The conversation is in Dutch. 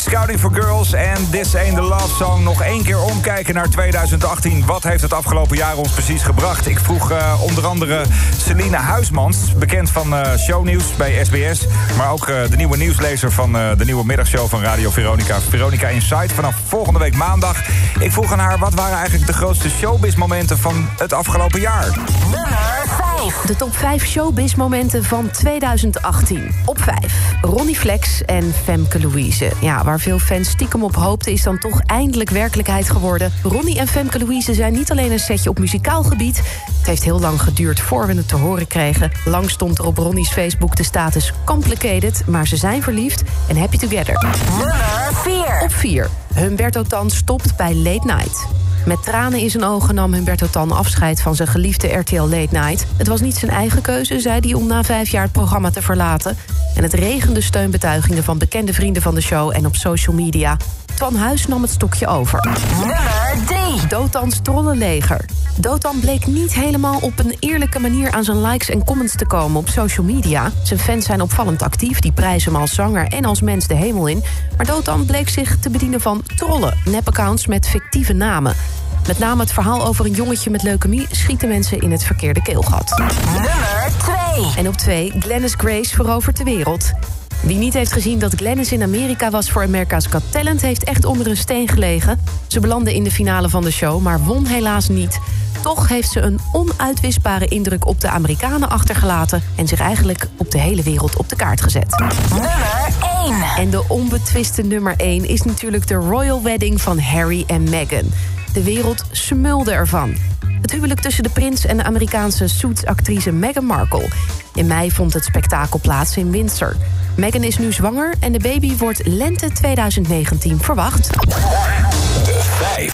Scouting for Girls en This Ain't the Love Song. Nog één keer omkijken naar 2018. Wat heeft het afgelopen jaar ons precies gebracht? Ik vroeg uh, onder andere Celine Huismans, bekend van uh, shownieuws bij SBS... maar ook uh, de nieuwe nieuwslezer van de nieuwe middagshow van Radio Veronica... Veronica Insight, vanaf volgende week maandag. Ik vroeg aan haar, wat waren eigenlijk de grootste showbiz-momenten van het afgelopen jaar? Nummer 5. De top 5 showbiz-momenten van 2018. Op 5. Ronnie Flex en Femke Louise. Ja, waar veel fans stiekem op hoopten... is dan toch eindelijk werkelijkheid geworden. Ronnie en Femke Louise zijn niet alleen een setje op muzikaal gebied... het heeft heel lang geduurd voor we het te horen kregen. Lang stond er op Ronnie's Facebook de status complicated... maar ze zijn verliefd en happy together. Nummer 4. Op 4. Humberto Tan stopt bij Late Night. Met tranen in zijn ogen nam Humberto Tan afscheid van zijn geliefde RTL Late Night. Het was niet zijn eigen keuze, zei hij, om na vijf jaar het programma te verlaten. En het regende steunbetuigingen van bekende vrienden van de show en op social media. Twan Huis nam het stokje over. Nummer 3. Dotans trollenleger. Dotan bleek niet helemaal op een eerlijke manier aan zijn likes en comments te komen op social media. Zijn fans zijn opvallend actief, die prijzen hem als zanger en als mens de hemel in. Maar Dotan bleek zich te bedienen van trollen, nepaccounts met fictieve namen. Met name het verhaal over een jongetje met leukemie... schieten mensen in het verkeerde keelgat. Nummer 2. En op 2, Glennis Grace verovert de wereld. Wie niet heeft gezien dat Glennis in Amerika was voor America's Got Talent... heeft echt onder een steen gelegen. Ze belandde in de finale van de show, maar won helaas niet. Toch heeft ze een onuitwisbare indruk op de Amerikanen achtergelaten... en zich eigenlijk op de hele wereld op de kaart gezet. Nummer 1. En de onbetwiste nummer 1 is natuurlijk de royal wedding van Harry en Meghan. De wereld smulde ervan. Het huwelijk tussen de prins en de Amerikaanse Suits-actrice Meghan Markle. In mei vond het spektakel plaats in Windsor. Meghan is nu zwanger en de baby wordt lente 2019 verwacht. De 5.